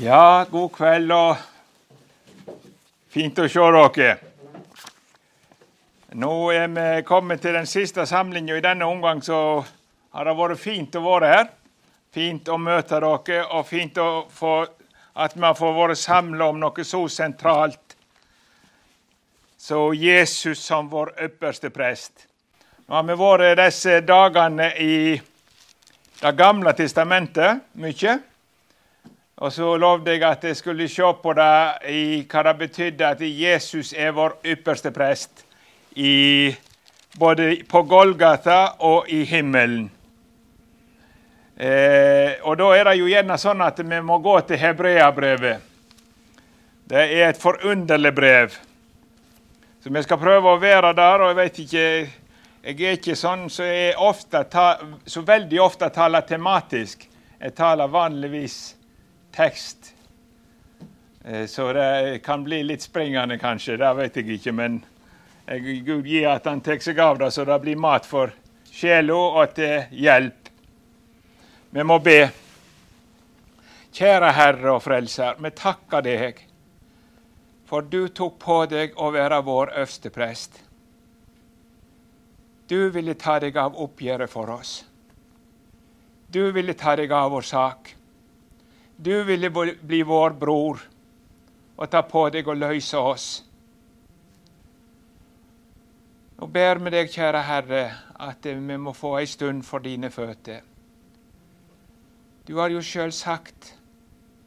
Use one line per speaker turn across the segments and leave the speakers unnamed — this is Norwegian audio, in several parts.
Ja, god kveld og fint å se dere. Nå er vi kommet til den siste samlinga i denne omgang, så har det vært fint å være her. Fint å møte dere, og fint få, at vi har fått vært samla om noe så sentralt Så Jesus som vår ypperste prest. Nå har vi vært disse dagene i Det gamle testamentet mye. Og så lovde jeg at jeg skulle se på det i hva det betydde at Jesus er vår ypperste prest. I, både på Golgata og i himmelen. Eh, og da er det jo gjerne sånn at vi må gå til Hebreabrevet. Det er et forunderlig brev. Så vi skal prøve å være der, og jeg vet ikke Jeg er ikke sånn så, så veldig ofte taler tematisk. Jeg taler vanligvis tekst. Eh, så det kan bli litt springende, kanskje. Det vet jeg ikke. Men Gud gir at han tar seg av det, så det blir mat for sjela og til hjelp. Vi må be. Kjære Herre og Frelser, vi takker deg for du tok på deg å være vår øverste prest. Du ville ta deg av oppgjøret for oss. Du ville ta deg av vår sak. Du ville bli vår bror og ta på deg å løse oss. Nå ber vi deg, kjære Herre, at vi må få ei stund for dine føtter. Du har jo sjøl sagt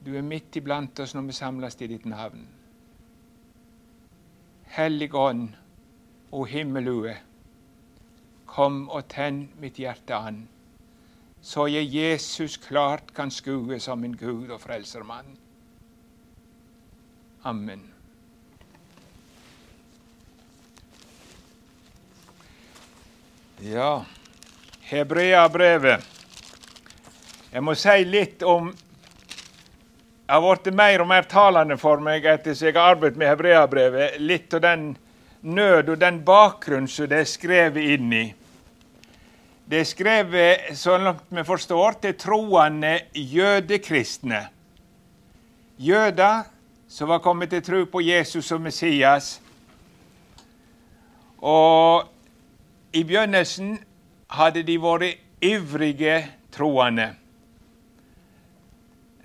du er midt iblant oss når vi samles i ditt navn. Hellig Ånd, o himmelue, Kom og tenn mitt hjerte an, så jeg Jesus klart kan skue som min Gud og frelsermann. Amen. Ja, Hebreabrevet. Jeg må si litt om Det har blitt mer og mer talende for meg etter jeg har arbeidet med Hebreabrevet. Litt av den nød og den bakgrunnen som det er skrevet inn i. Det er skrevet, så langt vi forstår, til troende jødekristne. Jøder som var kommet til tro på Jesus som Messias. Og i begynnelsen hadde de vært ivrige troende.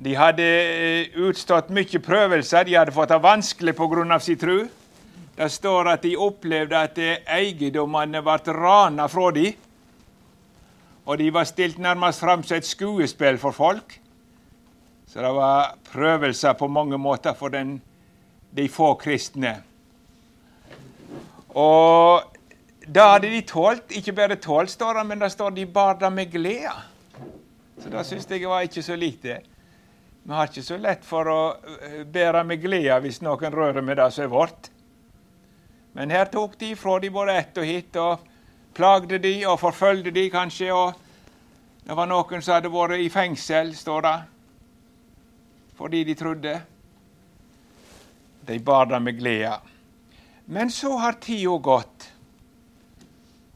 De hadde eh, utstått mye prøvelser, de hadde fått det vanskelig pga. sin tro. Det står at de opplevde at eiendommene ble rana fra dem og de var stilt nærmest fram som et skuespill for folk. Så det var prøvelser på mange måter for den, de få kristne. Og da hadde de tålt, ikke bare tålt, står det, men det står de bar det med glede. Så det syns jeg var ikke så lite. Vi har ikke så lett for å eh, bære med glede hvis noen rører med det som er vårt. Men her tok de ifra de både ett og hit. og plagde de og forfølgde de kanskje. og Det var noen som hadde vært i fengsel, står det, fordi de trodde. De bar det med glede. Men så har tida gått,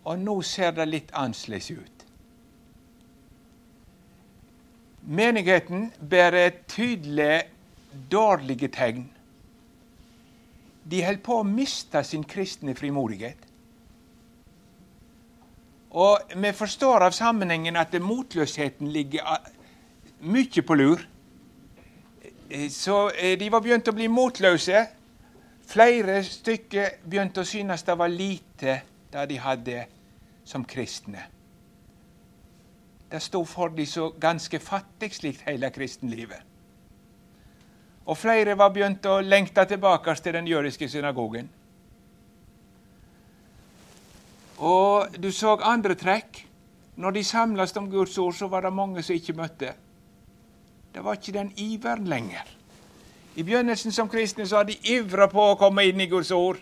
og nå ser det litt annerledes ut. Menigheten bærer tydelig dårlige tegn. De holder på å miste sin kristne frimodighet. Og vi forstår av sammenhengen at motløsheten ligger mye på lur. Eh, så eh, de var begynt å bli motløse. Flere stykker begynte å synes det var lite det de hadde som kristne. Det sto for de så ganske fattig slikt hele kristenlivet. Og flere var begynt å lengte tilbake til den jødiske synagogen. Og du så andre trekk. Når de samles om Guds ord, så var det mange som ikke møtte. Det var ikke den iveren lenger. I begynnelsen som kristne så hadde de ivra på å komme inn i Guds ord.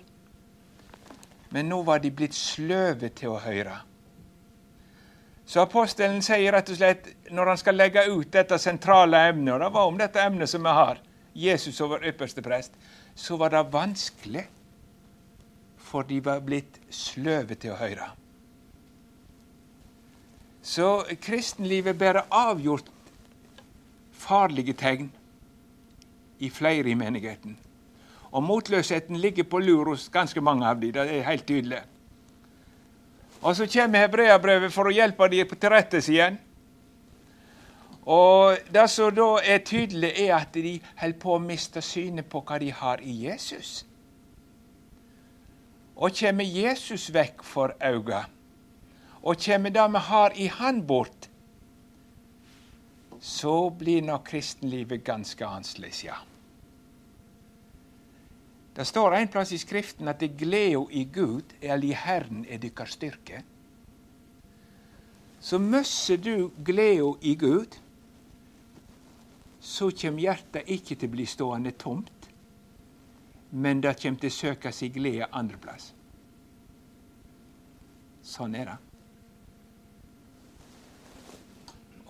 Men nå var de blitt sløve til å høre. Så apostelen sier rett og slett, når han skal legge ut dette sentrale emnet, og det var om dette emnet som vi har, Jesus og vår ypperste prest, så var det vanskelig for de var blitt sløve til å høre. Så kristenlivet bærer avgjort farlige tegn. i flere i menigheten. Og motløsheten ligger på lur hos ganske mange av dem. Det er helt tydelig. Og så kommer hebreabrevet for å hjelpe dem til rettes igjen. Og det som da er tydelig, er at de holder på å miste synet på hva de har i Jesus. Og kommer Jesus vekk for øynene, og kommer det vi har i Han bort, så blir nok kristenlivet ganske annerledes, ja. Det står en plass i Skriften at det gleda i Gud eller i Herren er deres styrke. Så mister du gleda i Gud, så kommer hjertet ikke til å bli stående tomt, men det kommer til å søke seg glede andreplass. Sånn er det.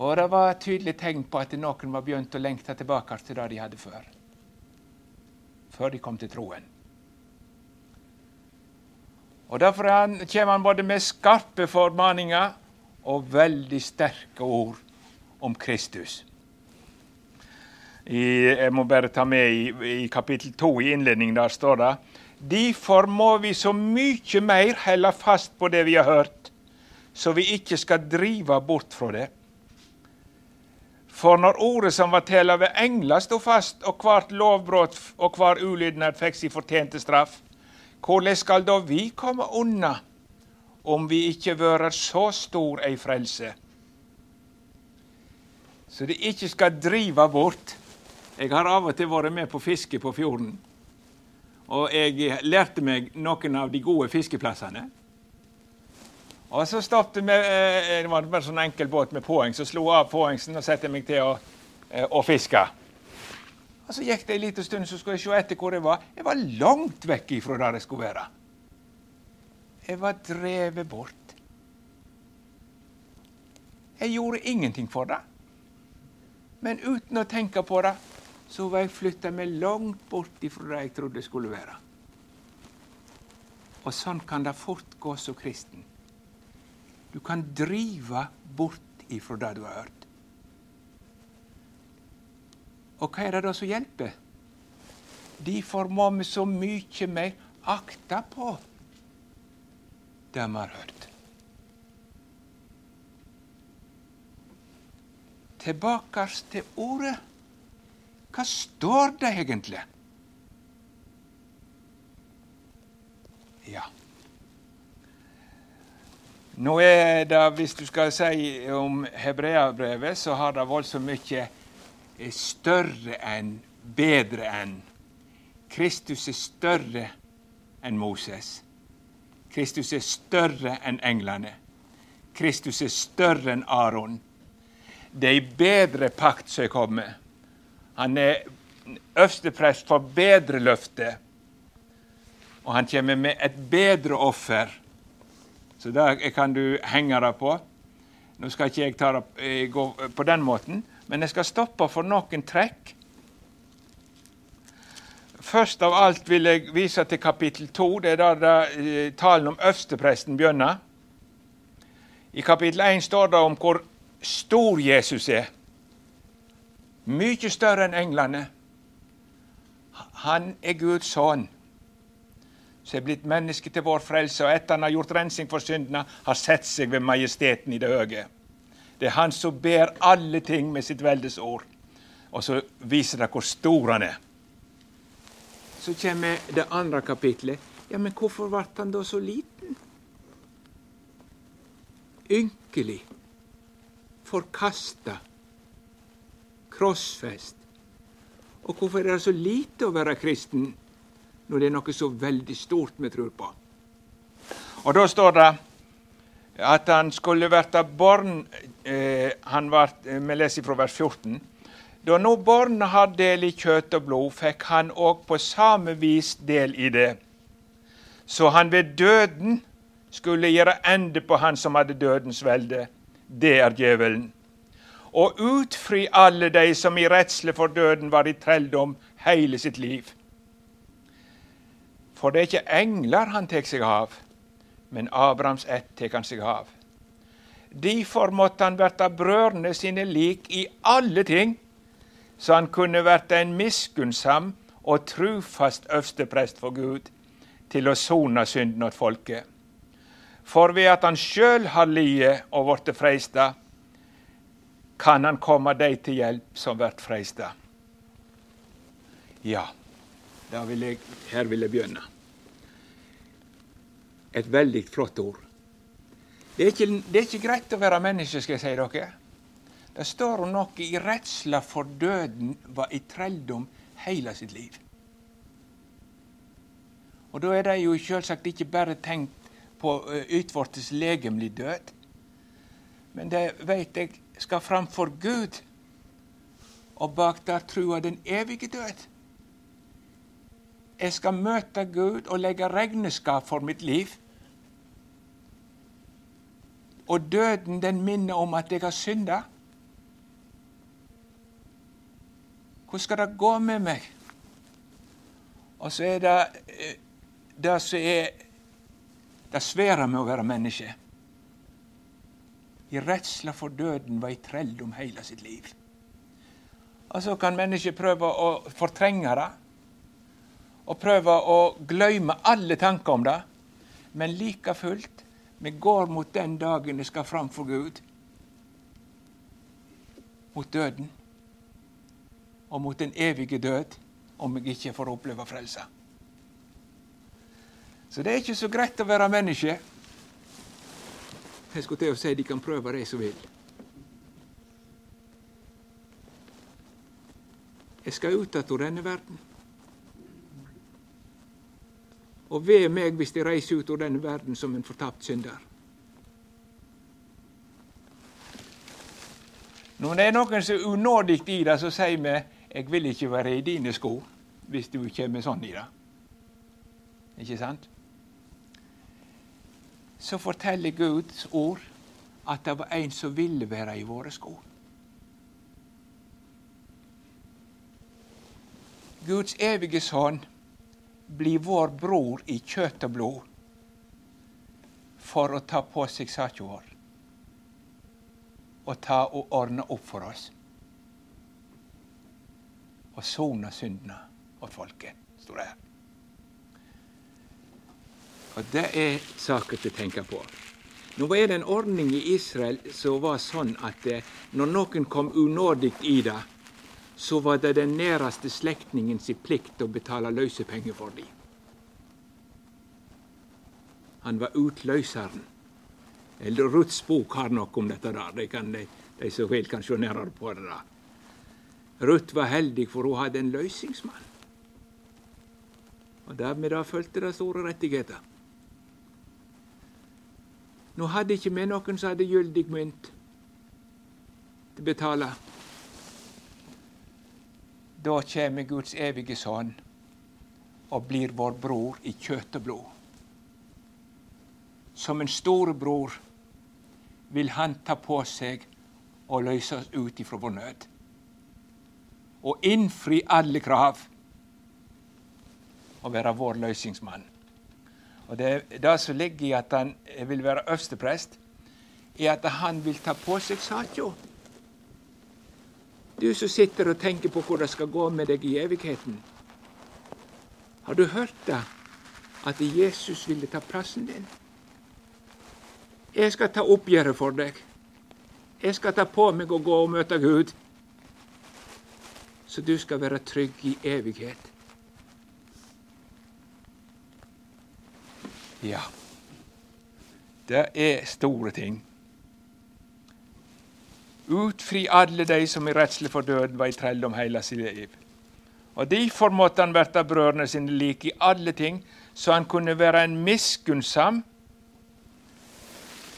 Og det var et tydelig tegn på at noen var begynt å lengte tilbake til det de hadde før før de kom til troen. Og Derfor kommer han både med skarpe formaninger og veldig sterke ord om Kristus. I, jeg må bare ta med i, i kapittel 2 i innledningen. Der står det Derfor må vi så mye mer holde fast på det vi har hørt, så vi ikke skal drive bort fra det. For når ordet som var tala ved engler, sto fast, og hvert lovbrudd og hver ulydnad fikk sin fortjente straff, hvordan skal da vi komme unna, om vi ikke værer så stor ei frelse? Så det ikke skal drive bort. Jeg har av og til vært med på fiske på fjorden. Og jeg lærte meg noen av de gode fiskeplassene. Og så stoppet vi eh, Det var bare sånn enkel båt med påheng. Så slo av påhengsen og satte meg til å, eh, å fiske. Og Så gikk det en liten stund, så skulle jeg se etter hvor jeg var. Jeg var langt vekk ifra der jeg skulle være. Jeg var drevet bort. Jeg gjorde ingenting for det. Men uten å tenke på det, så var jeg flytta meg langt bort ifra det jeg trodde det skulle være. Og sånn kan det fort gå som kristen. Du kan drive bort ifra det du har hørt. Og hva er det da som hjelper? Derfor må vi så mye mer akte på det vi har hørt. Tilbake til ordet. Hva står det egentlig? Ja. Nå er det, Hvis du skal si om hebreabrevet, så har det voldsomt mye større enn, bedre enn. Kristus er større enn Moses. Kristus er større enn englene. Kristus er større enn Aron. Det er ei bedre pakt som er kommet. Han er øversteprest for bedre løfte. Og han kommer med et bedre offer så det kan du henge deg på. Nå skal ikke jeg ta det, eh, gå på den måten, men jeg skal stoppe for noen trekk. Først av alt vil jeg vise til kapittel 2. Det er der det, eh, talen om øverstepresten begynner. I kapittel 1 står det om hvor stor Jesus er. Mye større enn englene. Han er Guds sønn som er blitt menneske til vår frelse, og etter han har gjort rensing for syndene, har sett seg ved majesteten i det høye. Det er han som ber alle ting med sitt veldes ord. Og så viser det hvor stor han er. Så kommer det andre kapitlet. Ja, men hvorfor ble han da så liten? Ynkelig. Forkasta. Krossfest. Og hvorfor er det så lite å være kristen? når det er noe så veldig stort vi tror på. Og da står det at han skulle verta barn eh, han var, eh, Vi leser fra vers 14. Da nå barn har del i kjøtt og blod, fikk han òg på samme vis del i det. Så han ved døden skulle gjøre ende på han som hadde dødens velde. Det er djevelen. Og utfri alle de som i redsle for døden var i trelldom hele sitt liv. For det er ikke engler han tar seg av, men Abrahams ett tar han seg av. Derfor måtte han verta brødrene sine lik i alle ting, så han kunne vært en miskunnsam og trufast øversteprest for Gud til å sone synden åt folket. For ved at han sjøl har lidd og blitt freista, kan han komme deg til hjelp som blir freista. Ja, vil jeg, her vil jeg begynne. Et veldig flott ord. Det er, ikke, det er ikke greit å være menneske, skal jeg si dere. Det står om noe i redsla for døden var i trelldom hele sitt liv. Og da er det jo selvsagt ikke bare tenkt på utvortes legemlig død, men det veit jeg skal framfor Gud, og bak der trua den evige død. Jeg skal møte Gud og legge regnskap for mitt liv. Og døden, den minner om at jeg har synda. Hvordan skal det gå med meg? Og så er det eh, det som er det svære med å være menneske. I redsla for døden var i trelldom hele sitt liv. Og så kan mennesket prøve å fortrenge det, og prøve å glemme alle tanker om det. Men like fullt, vi går mot den dagen vi skal fram for Gud. Mot døden. Og mot den evige død, om jeg ikke får oppleve frelse. Så det er ikke så greit å være menneske. Jeg skulle til å si de kan prøve det som vil. Jeg skal ut av denne verden. Og ved meg hvis jeg reiser ut av denne verden som en fortapt synder. Når det er noen som er unådig i det, så sier vi 'jeg vil ikke være i dine sko', hvis du kommer sånn i det. Ikke sant? Så forteller Guds ord at det var en som ville være i våre sko. Guds evige sønn blir vår bror i kjøtt og blod for å ta på seg saken vår og ta og ordne opp for oss. Og sone syndene og folket, står det her. Og Det er saker til å tenke på. Nå var det en ordning i Israel som var sånn at eh, når noen kom unådig i det, så var det den næreste slektningen sin plikt å betale løsepenger for dem. Han var utløseren. Eller Ruths bok har noe om dette. der. De, kan, de, de som vil, kan se nærmere på det. da. Ruth var heldig, for hun hadde en løsningsmann. Og dermed da fulgte det store rettigheter. Nå hadde ikke vi noen som hadde gyldig mynt til å betale. Da kommer Guds evige sønn og blir vår bror i kjøtt og blod. Som en storebror vil han ta på seg og løse oss ut ifra vår nød. Og innfri alle krav og være vår løsningsmann. Og det, det som ligger i at han vil være øversteprest, er at han vil ta på seg saka. Du som sitter og tenker på hvor det skal gå med deg i evigheten. Har du hørt det? At Jesus ville ta plassen din? Jeg skal ta oppgjøret for deg. Jeg skal ta på meg å gå og møte Gud. Så du skal være trygg i evighet. Ja, det er store ting. Utfri alle de som i redsel for døden var i trelldom hele sitt liv. Og Derfor måtte han verta brødrene sine like i alle ting, så han kunne være en miskunnsam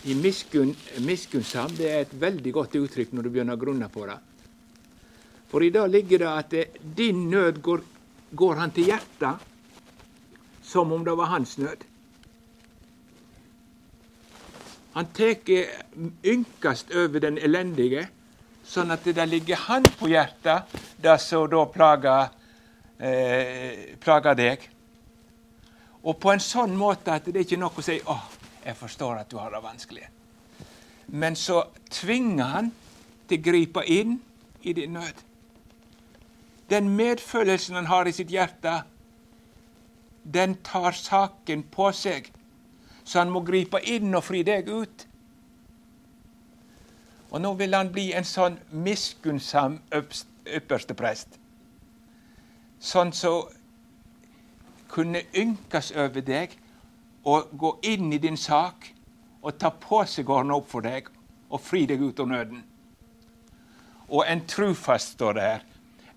i miskunn, miskunnsam det er et veldig godt uttrykk når du begynner å grunne på det. For i dag ligger det at din nød går, går han til hjertet som om det var hans nød. Han tek ynkast over den elendige, sånn at det ligger han på hjertet, det som da plager, eh, plager deg. Og på en sånn måte at det er ikke nok å si 'Å, jeg forstår at du har det vanskelig'. Men så tvinger han til å gripe inn i din nød. Den medfølelsen han har i sitt hjerte, den tar saken på seg. Så han må gripe inn og fri deg ut. Og nå vil han bli en sånn miskunnsam ypperste prest. Sånn som så kunne ynkes over deg og gå inn i din sak og ta på seg å opp for deg og fri deg ut av nøden. Og en trufast står det her.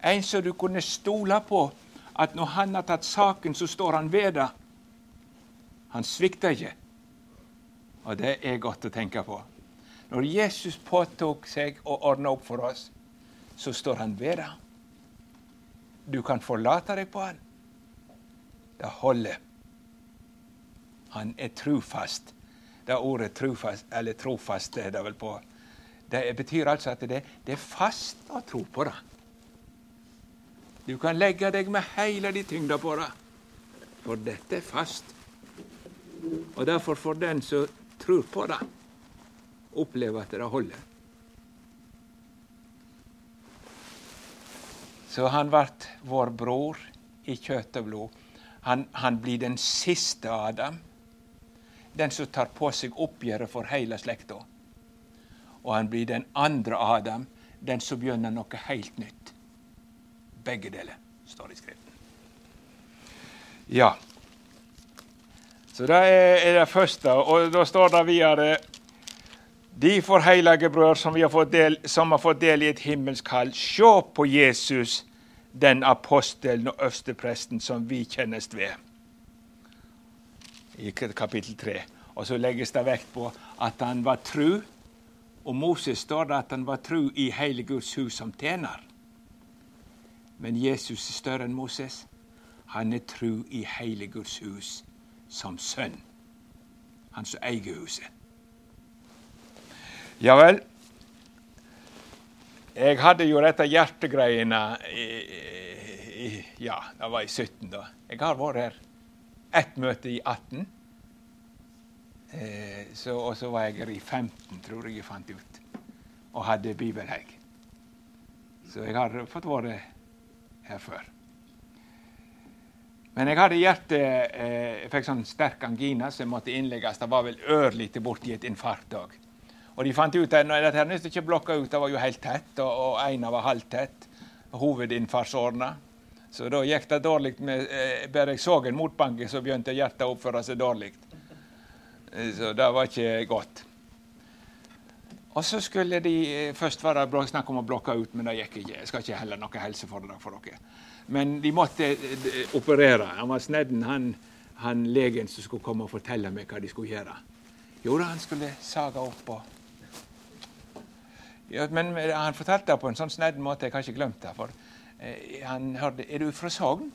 En som du kunne stole på at når han har tatt saken, så står han ved det. Han svikter ikke. Og det er godt å tenke på. Når Jesus påtok seg å ordne opp for oss, så står han ved det. Du kan forlate deg på han. Det holder. Han er trufast. Det ordet trufast, eller trofast, er det vel på. Det betyr altså at det, det er fast å tro på det. Du kan legge deg med hele din tyngde på det, for dette er fast. Og derfor får den som tror på det, oppleve at det holder. Så han ble vår bror i kjøtt og blod. Han, han blir den siste Adam. Den som tar på seg oppgjøret for hele slekta. Og han blir den andre Adam, den som begynner noe helt nytt. Begge deler står i Skriften. Ja. Så det er det første. Og da står det videre De forheilige brødre som, som, har fått del i et himmelsk kall, se på Jesus, den apostelen og øverstepresten som vi kjennes ved. I kapittel 3. Og så legges det vekt på at han var tru. Og Moses står det at han var tru i hele Guds hus som tjener. Men Jesus er større enn Moses. Han er tru i hele Guds hus som sønn. Han som eier huset. Ja vel. Jeg hadde jo dette hjertegreiene i, i, Ja, det var i 17, da. Jeg har vært her ett møte i 18. Eh, så, og så var jeg her i 15, tror jeg jeg fant ut, og hadde bibelhegg. Så jeg har fått være her før. Men jeg hadde hjerte, eh, jeg fikk sånn sterk angina jeg måtte innlegges. Det var vel ørlite borti et infarkt òg. Og de fant ut at dette her ikke blokka ut, det var jo helt tett, og, og ena var halvtett. Hovedinnfartsårene. Så da gikk det dårlig med eh, Bare jeg så en motbanke, så begynte hjertet å oppføre seg dårlig. Eh, så det var ikke godt. Og så skulle de eh, Først var snakk om å blokke ut, men det gikk ikke. Jeg skal ikke heller noe helseforedrag for dere. Men de måtte eh, operere. Han var snedden, han, han legen som skulle komme og fortelle meg hva de skulle gjøre. Jo da, han skulle saga opp og ja, Men han fortalte det på en sånn snedden måte, jeg har ikke glemt det. For eh, han hørte Er du fra Sogn?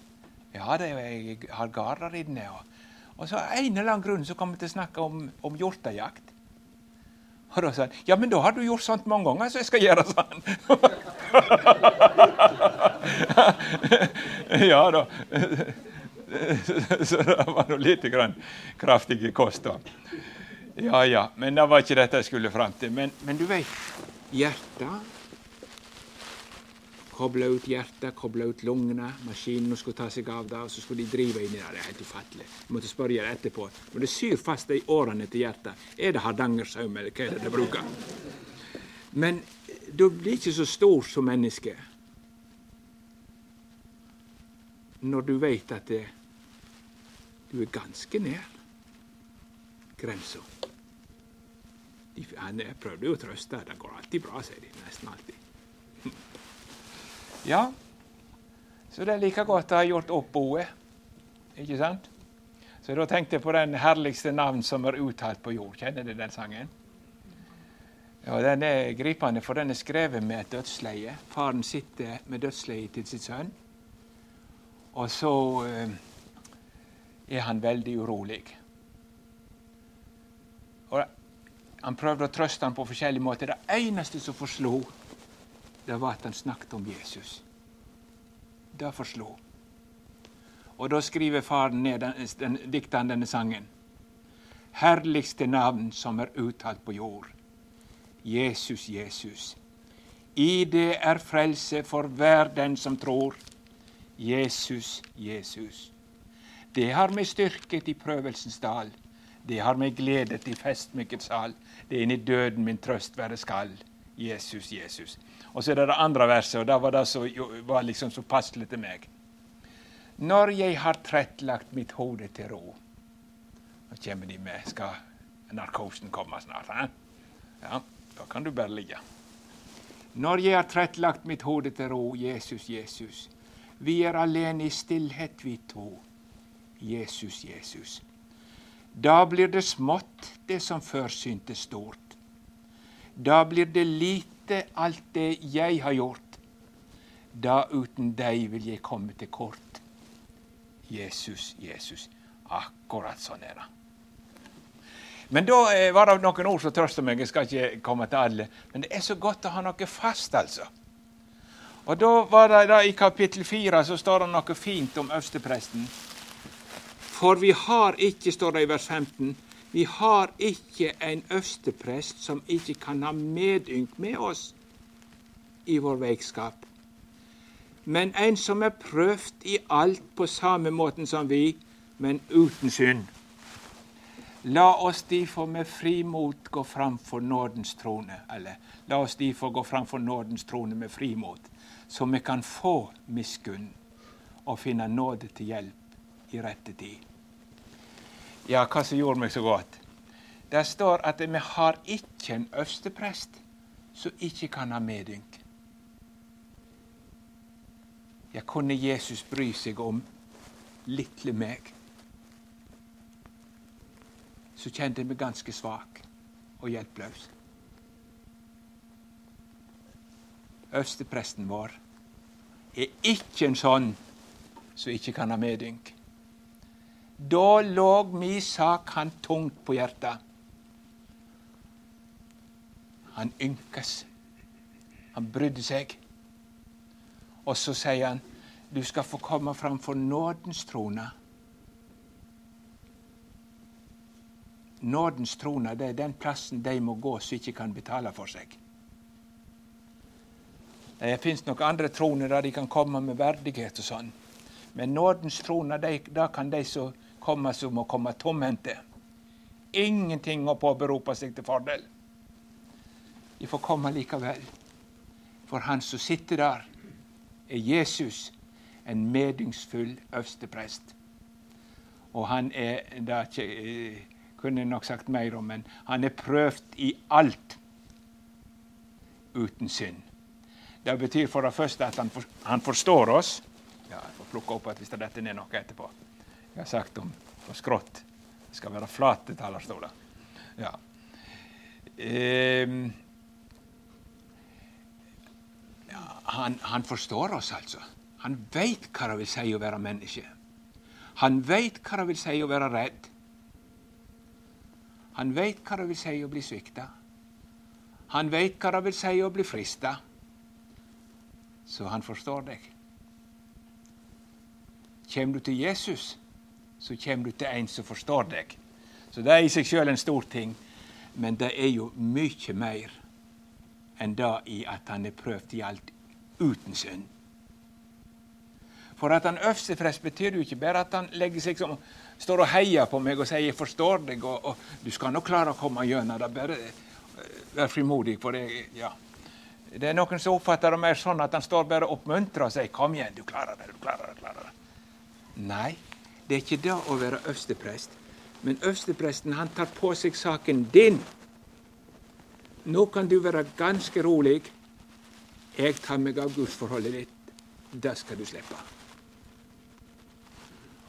Ja, det er, jeg har gårder inne. Og, og så av en eller annen grunn så kom vi til å snakke om, om hjortejakt. Og da sa han ja, men da har du gjort sånt mange ganger, så jeg skal gjøre sånn. ja da. så det var nå lite grann kraftig kost, da. Ja ja, men det var ikke dette jeg skulle fram til. Men, men du veit, hjertet Koble ut hjertet, koble ut lungene. Maskinene skulle ta seg av det, og så skulle de drive inn i det. Det er helt ufattelig. Jeg måtte spørre det etterpå. Men det syr fast de årene til hjertet. Er det hardangersaum, eller hva er det de bruker? Men du blir ikke så stor som menneske når du vet at det, du er ganske nær grensa. Jeg prøvde jo å trøste. Det går alltid bra, sier de. Nesten alltid. Ja, så det er like godt å ha gjort opp boet. Ikke sant? Så da tenkte jeg på den herligste navn som er uttalt på jord. Kjenner du den sangen? Ja, Den er gripende, for den er skrevet med et dødsleie. Faren sitter med dødsleiet til sitt sønn. Og så eh, er han veldig urolig. Og Han prøvde å trøste han på forskjellige måter. Det eneste som forslo, det var at han snakket om Jesus. Det forslo. Og da skriver faren ned den, den, dikter denne sangen. Herligste navn som er uttalt på jord. Jesus, Jesus. I det er frelse for hver den som tror. Jesus, Jesus. Det har meg styrket i prøvelsens dal. Det har meg gledet i festmykket sal. Det er inni døden min trøst være skal. Jesus, Jesus. Og så er det det andre verset, og det var det som var liksom så passelig til meg. Når jeg har trettlagt mitt hode til ro Nå kommer de med Skal narkosen komme snart? He? Ja, da kan du bare ligge. Når jeg har trettlagt mitt hode til ro, Jesus, Jesus. Vi er alene i stillhet, vi to. Jesus, Jesus. Da blir det smått, det som før syntes stort. Da blir det lite, alt det jeg har gjort. Da uten deg vil jeg komme til kort. Jesus, Jesus. Akkurat sånn er det. Men da eh, var det noen ord som trøster meg. Jeg skal ikke komme til alle. Men det er så godt å ha noe fast, altså. Og da var det da I kapittel fire så står det noe fint om øverstepresten. For vi har ikke, står det i vers 15, vi har ikke en øversteprest som ikke kan ha medynk med oss i vår veikskap, men en som er prøvd i alt på samme måten som vi, men uten synd. La oss derfor med frimot gå fram for nådens trone, eller la oss derfor gå fram for nådens trone med frimot, så vi kan få miskunn og finne nåde til hjelp i rette tid. Ja, hva som gjorde meg så godt? Der står at vi har ikke en øversteprest som ikke kan ha medynk. Ja, kunne Jesus bry seg om lille meg? Så kjente jeg meg ganske svak og hjelpeløs. Øverstepresten vår er ikke en sånn som ikke kan ha medynk. Da lå mi sak han tungt på hjertet. Han ynkes. Han brydde seg. Og så sier han, du skal få komme framfor nådens trone. Nådens trone det er den plassen de må gå som ikke kan betale for seg. Det fins nok andre troner der de kan komme med verdighet og sånn. Men nådens trone, da kan de som komme som å komme tomhendte. Ingenting å påberope seg til fordel. De får komme likevel. For han som sitter der, er Jesus, en medyngsfull øversteprest. Og han er Det eh, kunne nok sagt mer om, men han er prøvd i alt uten synd. Det betyr for det første at han forstår oss. Ja, Jeg får plukke opp at hvis det detter ned noe etterpå jeg har sagt om på skrått. Det skal være flate talerstoler. Ja. Um, ja, han, han, forstår oss, altså. Han veit hva det vil si å være menneske. Han veit hva det vil si å være redd. Han veit hva det vil si å bli svikta. Han veit hva det vil si å bli frista. Så han forstår deg. Kjem du til Jesus, så kommer du til en som forstår deg. Så det er i seg sjøl en stor ting, men det er jo mye mer enn det i at han er prøvd i alt uten synd. For at han øverste betyr jo ikke bare at han legger seg som står og heier på meg og sier 'jeg forstår deg', og, og 'du skal nå klare å komme gjennom det'. Bare uh, vær frimodig. for det, ja. Det er noen som oppfatter det mer sånn at han står bare og oppmuntrer og sier 'kom igjen, du klarer det', du klarer det. klarer det. Nei, det er ikke det å være øversteprest. Men øverstepresten han tar på seg saken din. Nå kan du være ganske rolig. Jeg tar meg av gudsforholdet ditt. Det skal du slippe.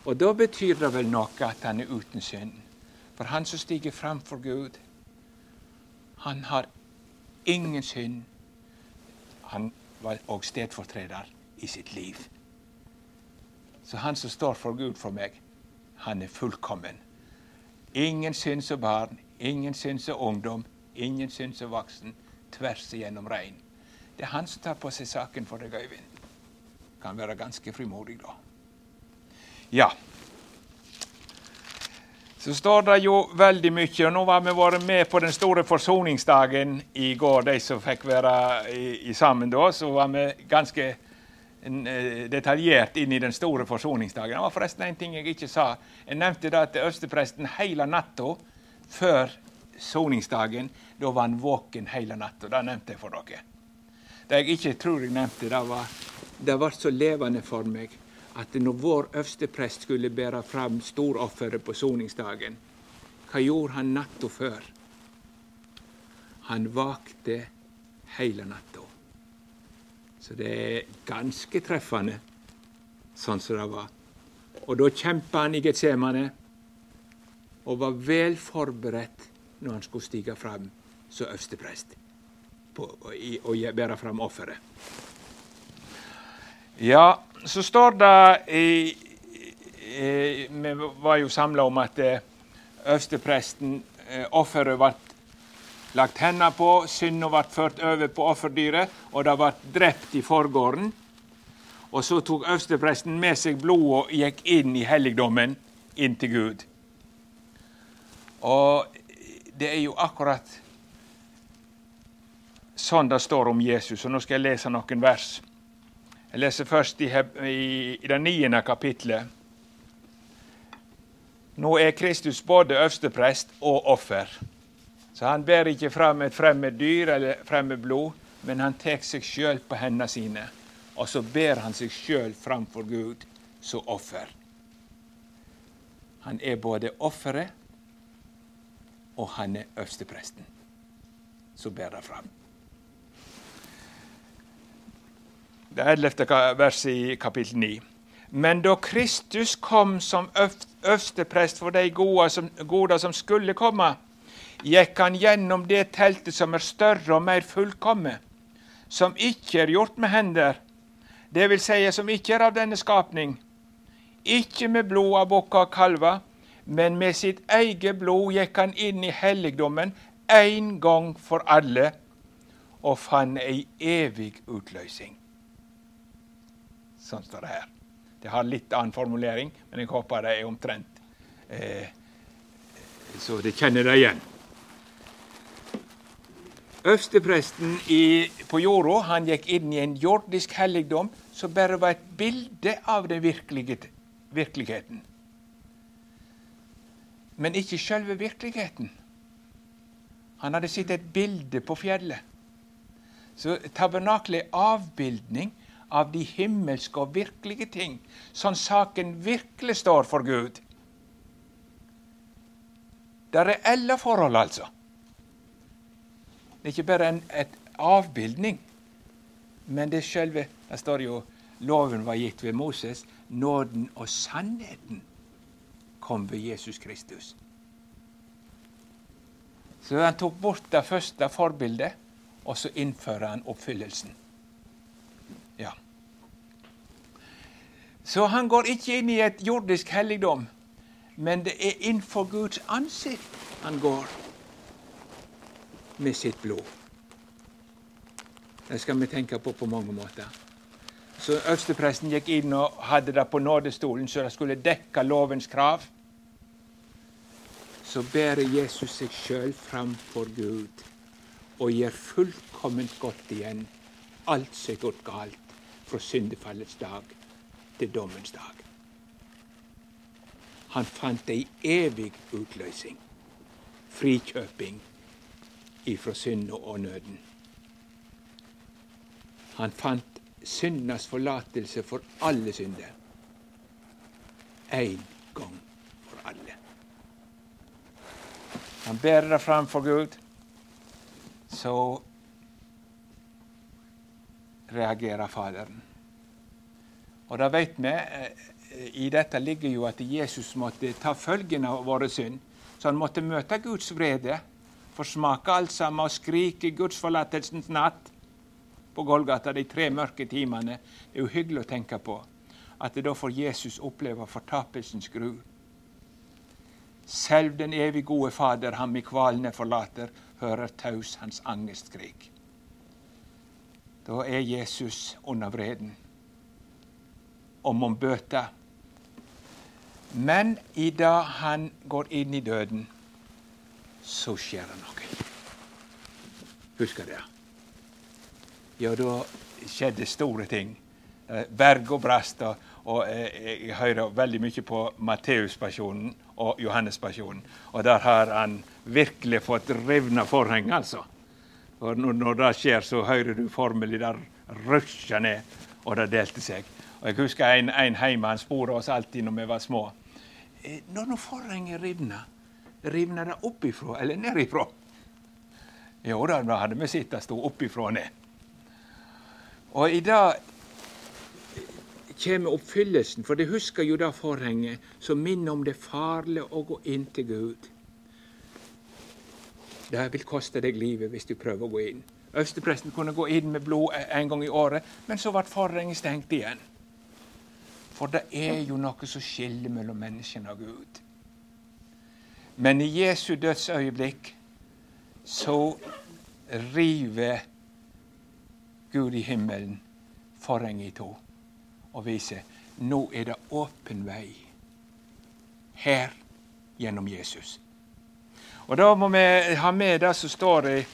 Og da betyr det vel noe at han er uten synd. For han som stiger fram for Gud, han har ingen synd. Han var òg stedfortreder i sitt liv. Så han som står for Gud for meg, han er fullkommen. Ingen synd som barn, ingen synd som ungdom, ingen synd som voksen. Tvers igjennom rein. Det er han som tar på seg saken for deg, Øyvind. Kan være ganske frimodig, da. Ja. så står det jo veldig mye. og Nå har vi vært med på den store forsoningsdagen i går, de som fikk være i, i sammen da. Så var vi ganske detaljert inn i den store forsoningsdagen. Det var forresten en ting jeg ikke sa. Jeg nevnte da at øverstepresten hele natta før soningsdagen, da var han våken hele natta. Det nevnte jeg for dere. Det jeg ikke tror jeg nevnte, det var det ble så levende for meg at når vår øversteprest skulle bære fram storofferet på soningsdagen, hva gjorde han natta før? Han vakte hele natta. Så det er ganske treffende sånn som det var. Og da kjempa han i Getsemane og var vel forberedt når han skulle stige fram som øversteprest og bære fram offeret. Ja, så står det i, i, Vi var jo samla om at eh, øverstepresten eh, Offeret ble lagt hendene på, synda ble ført over på offerdyret, og det ble drept i forgården. Og så tok øverstepresten med seg blodet og gikk inn i helligdommen, inn til Gud. Og det er jo akkurat sånn det står om Jesus. Og nå skal jeg lese noen vers. Jeg leser først i, i, i det niende kapitlet. Nå er Kristus både øversteprest og offer. Så han ber ikke fram et fremmed dyr eller fremmed blod, men han tar seg sjøl på hendene sine. Og så ber han seg sjøl framfor Gud som offer. Han er både offeret og han er øverstepresten som ber det fram. det 11. verset i kapittel 9. Men da Kristus kom som øversteprest for de gode som, gode som skulle komme, gikk han gjennom det teltet som er større og mer fullkomme, som ikke er gjort med hender, det vil si som ikke er av denne skapning, ikke med blod av bukker og kalver, men med sitt eget blod gikk han inn i helligdommen en gang for alle og fant ei evig utløsning. Sånn står det her. Det har litt annen formulering, men jeg håper det er omtrent eh, så de kjenner det igjen. Øverstepresten på jorda han gikk inn i en jordisk helligdom som bare var et bilde av den virkeligheten. Men ikke selve virkeligheten. Han hadde sett et bilde på fjellet. Så tabernaklet er avbildning av de himmelske og virkelige ting, sånn saken virkelig står for Gud. Det er reelle forhold, altså. Det er ikke bare en et avbildning, men det er selve Det står jo loven var gitt ved Moses. Nåden og sannheten kom ved Jesus Kristus. Så han tok bort det første forbildet, og så innfører han oppfyllelsen. Ja. Så han går ikke inn i et jordisk helligdom, men det er innenfor Guds ansikt han går med sitt blod. Det skal vi tenke på på mange måter. Så Øverstepresten gikk inn og hadde det på nådestolen, så det skulle dekke lovens krav. Så bærer Jesus seg sjøl framfor Gud og gjør fullkomment godt igjen alt som er gått galt fra syndefallets dag til dommens dag. Han fant ei evig utløsning, frikjøping ifra synda og nøden. Han fant syndas forlatelse for alle synder. Én gang for alle. Han bærer det fram for Gud, så reagerer Faderen. Og da vet vi, eh, I dette ligger jo at Jesus måtte ta følgen av våre synd. Så han måtte møte Guds vrede, forsmake alt sammen og skrike gudsforlatelsens natt på Golgata de tre mørke timene. Det er jo hyggelig å tenke på at da får Jesus oppleve fortapelsens gru. Selv den evig gode Fader ham i kvalene forlater, hører taus hans angestkrig. Da er Jesus under vreden om om bøter. Men i dag han går inn i døden, så skjer det noe. Husker det? Ja, da skjedde store ting. Berg og brast. Og jeg hører veldig mye på Matteuspasjonen og Johannespasjonen. Og der har han virkelig fått revna forheng, altså. Og når, når, det skjer, så hører du formelig der rusja ned, og det delte seg. Og Jeg husker en, en hjemme, han spora oss alltid når vi var små. Eh, når nå forhenget rivner, rivner det oppifra eller nedifra? Jo da, da hadde vi sett det sto oppifra ned. Og i dag kommer oppfyllelsen, for de husker jo det forhenget som minner om det farlige å gå inn til Gud. Det vil koste deg livet hvis du prøver å gå inn. Øverstepresten kunne gå inn med blod en gang i året, men så ble forhenget stengt igjen. For det er jo noe som skiller mellom menneskene og Gud. Men i Jesu dødsøyeblikk så river Gud i himmelen forhenget i to og viser nå er det åpen vei her gjennom Jesus. Og Da må vi ha med det som står i,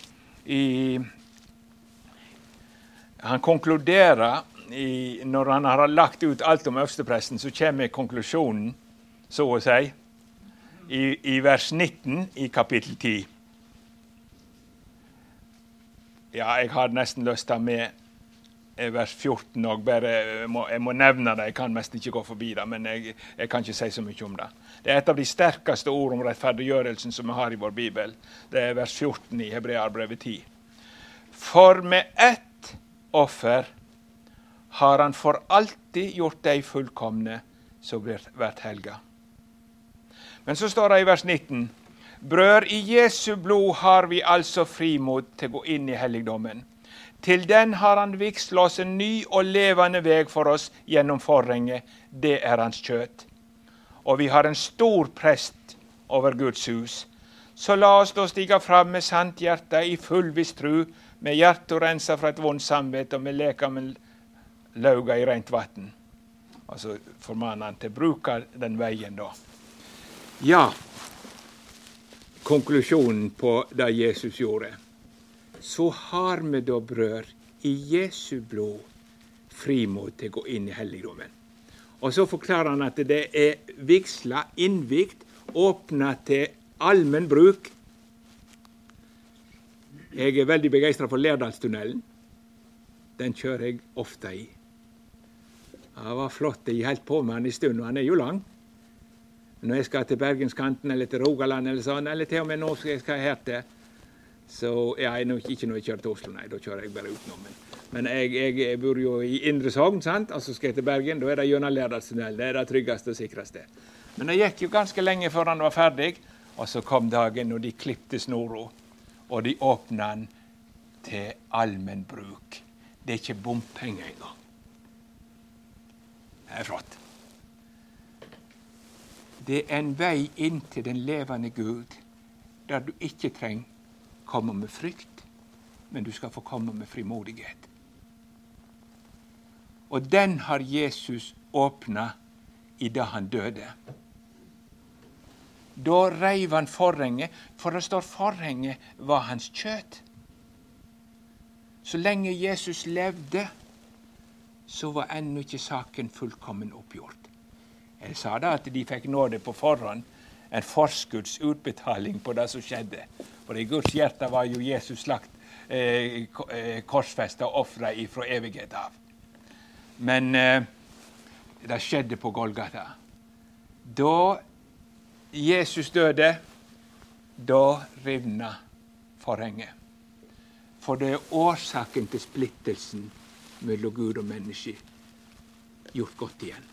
i Han konkluderer i, Når han har lagt ut alt om øverstepresten, så kommer konklusjonen, så å si, i, i vers 19 i kapittel 10. Ja, jeg har nesten lyst til å ta med vers 14 òg. Jeg, jeg må nevne det, jeg kan mest ikke gå forbi det. Men jeg, jeg, kan ikke si så mye om det. Det er et av de sterkeste ord om rettferdiggjørelsen som vi har i vår bibel. Det er vers 14 i Hebrearbrevet 10. For med ett offer har han for alltid gjort de fullkomne som blir helga. Men så står det i vers 19.: Brød, i Jesu blod har vi altså frimot til å gå inn i helligdommen til den har han vigsla oss en ny og levende veg for oss gjennom forhenget. Det er hans kjøtt. Og vi har en stor prest over Guds hus. Så la oss da stige fram med sant hjerte, i fullviss tru, med hjertet rensa fra et vondt samvittighet og med lekamen lauga i rent vann. Altså formaner han til å bruke den veien, da. Ja, konklusjonen på det Jesus gjorde så har vi da, brød, i Jesu blod frimot til å gå inn i helligdommen. Og så forklarer han at det er vigsla, innvigt, åpna til allmenn bruk. Jeg er veldig begeistra for Lærdalstunnelen. Den kjører jeg ofte i. Det var flott. Jeg holdt på med han en stund, og han er jo lang. Når jeg skal til Bergenskanten eller til Rogaland eller sånn, eller til og med nå skal jeg her til så ja, jeg, ikke når jeg kjører til Oslo, nei. Da kjører jeg bare utenom. Men, men jeg, jeg, jeg, bor jo i Indre Sogn, sant? og så skal jeg til Bergen. Da er det gjennom Lærdalstunnelen. Det er det tryggeste og sikreste. Men det gikk jo ganske lenge før han var ferdig, og så kom dagen når de klipte snora, og de åpna den til allmenn bruk. Det er ikke bompenger engang. Er flott. Det er en vei inn til den levende Gud, der du ikke trenger komme med frykt, men du skal få komme med frimodighet. Og den har Jesus åpna i det han døde. Da reiv han forhenget, for det står forhenget var hans kjøtt. Så lenge Jesus levde, så var ennå ikke saken fullkommen oppgjort. Jeg sa da at de fikk nåde på forhånd, en forskuddsutbetaling på det som skjedde. For i Guds hjerte var jo Jesus slakt, eh, eh korsfesta og ofra ifra evighet av. Men eh, det skjedde på Golgata. Da Jesus døde, da rivna forhenget. For det er årsaken til splittelsen mellom Gud og menneske gjort godt igjen.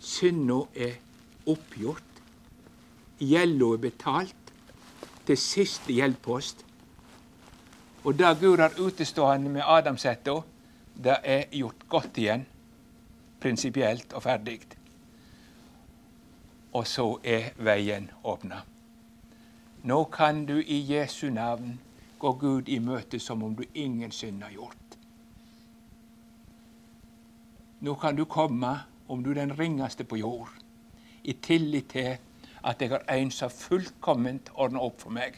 Synda er oppgjort. Gjelda er betalt til siste gjeldpost. Og det Gud har utestående med Adamsetta, det er gjort godt igjen, prinsipielt og ferdig. Og så er veien åpna. Nå kan du i Jesu navn gå Gud i møte som om du ingen synd har gjort. Nå kan du komme om du er den ringeste på jord i tillit til at jeg har en som fullkomment ordner opp for meg.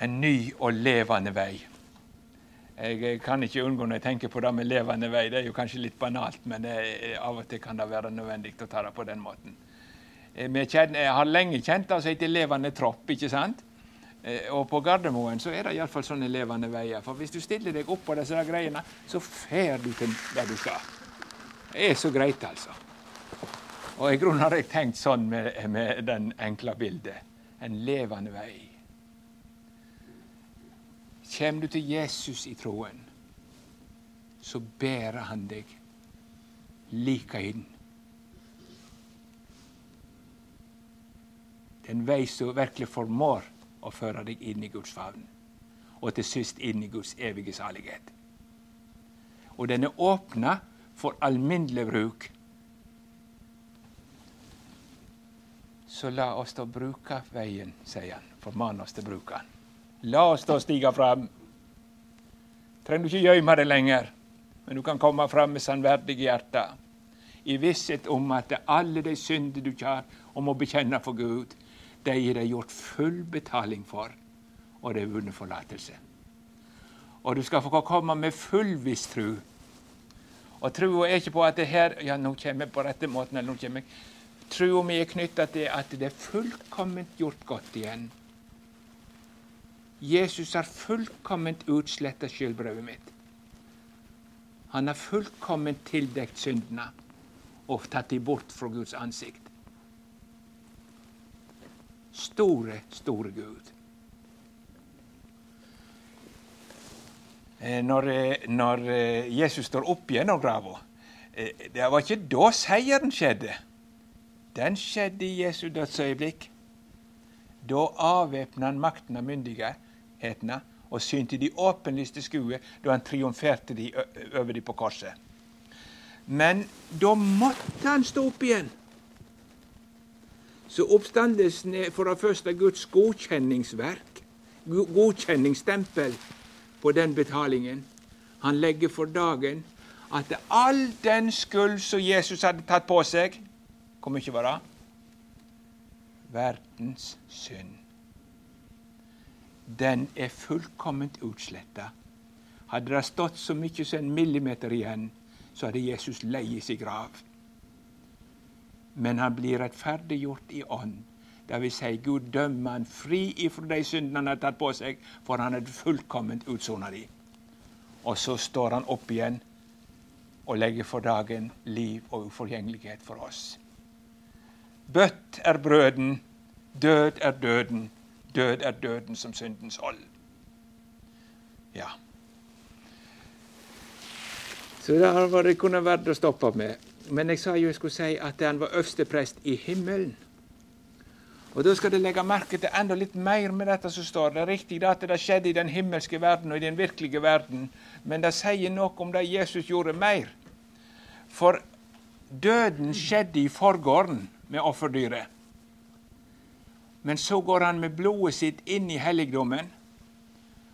En ny og levende vei. Jeg kan ikke unngå når jeg tenker på det med levende vei. Det er jo kanskje litt banalt, men er, av og til kan det være nødvendig å ta det på den måten. Eh, jeg har lenge kjent det som heter levende tropp. ikke sant? Eh, og på Gardermoen så er det iallfall sånne levende veier. For hvis du stiller deg opp på disse greiene, så fer du til der du skal. Det er så greit, altså. Og i grunnen har jeg tenkt sånn med, med den enkle bildet. En levende vei. Kjem du til Jesus i troen, så bærer han deg like inn. Det er en vei som virkelig formår å føre deg inn i Guds favn, og til sist inn i Guds evige salighet. Og den er åpna for alminnelig bruk. Så la oss da bruke veien, sier han. Forman oss til å bruke den. La oss da stige fram. Trenger du ikke gjemme det lenger, men du kan komme fram med sannverdige hjerter. I visshet om at alle de synder du har og må bekjenne for Gud, de er det gjort full betaling for, og det er vunnet forlatelse. Og du skal få komme med fullviss tru. Og trua er ikke på at det her Ja, nå kommer jeg på rette måten. eller nå kommer jeg. Trua mi er knytta til at det er fullkomment gjort godt igjen. Jesus har fullkomment utsletta skyldbrevet mitt. Han har fullkomment tildekt syndene og tatt dem bort fra Guds ansikt. Store, store Gud. Eh, når, eh, når eh, Jesus står opp igjen av grava Det var ikke da seieren skjedde. Den skjedde i Jesu dødsøyeblikk. Da avvæpna han makten av myndighetene og synte de åpenlyste skue da han triumferte de over de på korset. Men da måtte han stå opp igjen. Så oppstandelsen er for det første Guds godkjenningsverk, godkjenningsstempel på den betalingen. Han legger for dagen at all den skyld som Jesus hadde tatt på seg Hvor mye var? Verdens synd den er fullkomment utsletta. Hadde det stått så mye som en millimeter igjen, så hadde Jesus leid sin grav. Men han blir rettferdiggjort i ånd. Det vil si, Gud dømmer han fri ifra de syndene han har tatt på seg, for han hadde fullkomment utsona de. Og så står han opp igjen og legger for dagen liv og uforgjengelighet for oss. Bøtt er brøden, død er døden, Død er døden som syndens hold. Ja. Så det har vært, kunne vært å stoppe med. Men jeg sa jo jeg skulle si at han var øversteprest i himmelen. Og Da skal du legge merke til enda litt mer med dette som står. Det er riktig at det skjedde i den himmelske verden og i den virkelige verden, men det sier noe om det Jesus gjorde mer. For døden skjedde i forgården med offerdyret. Men så går han med blodet sitt inn i helligdommen,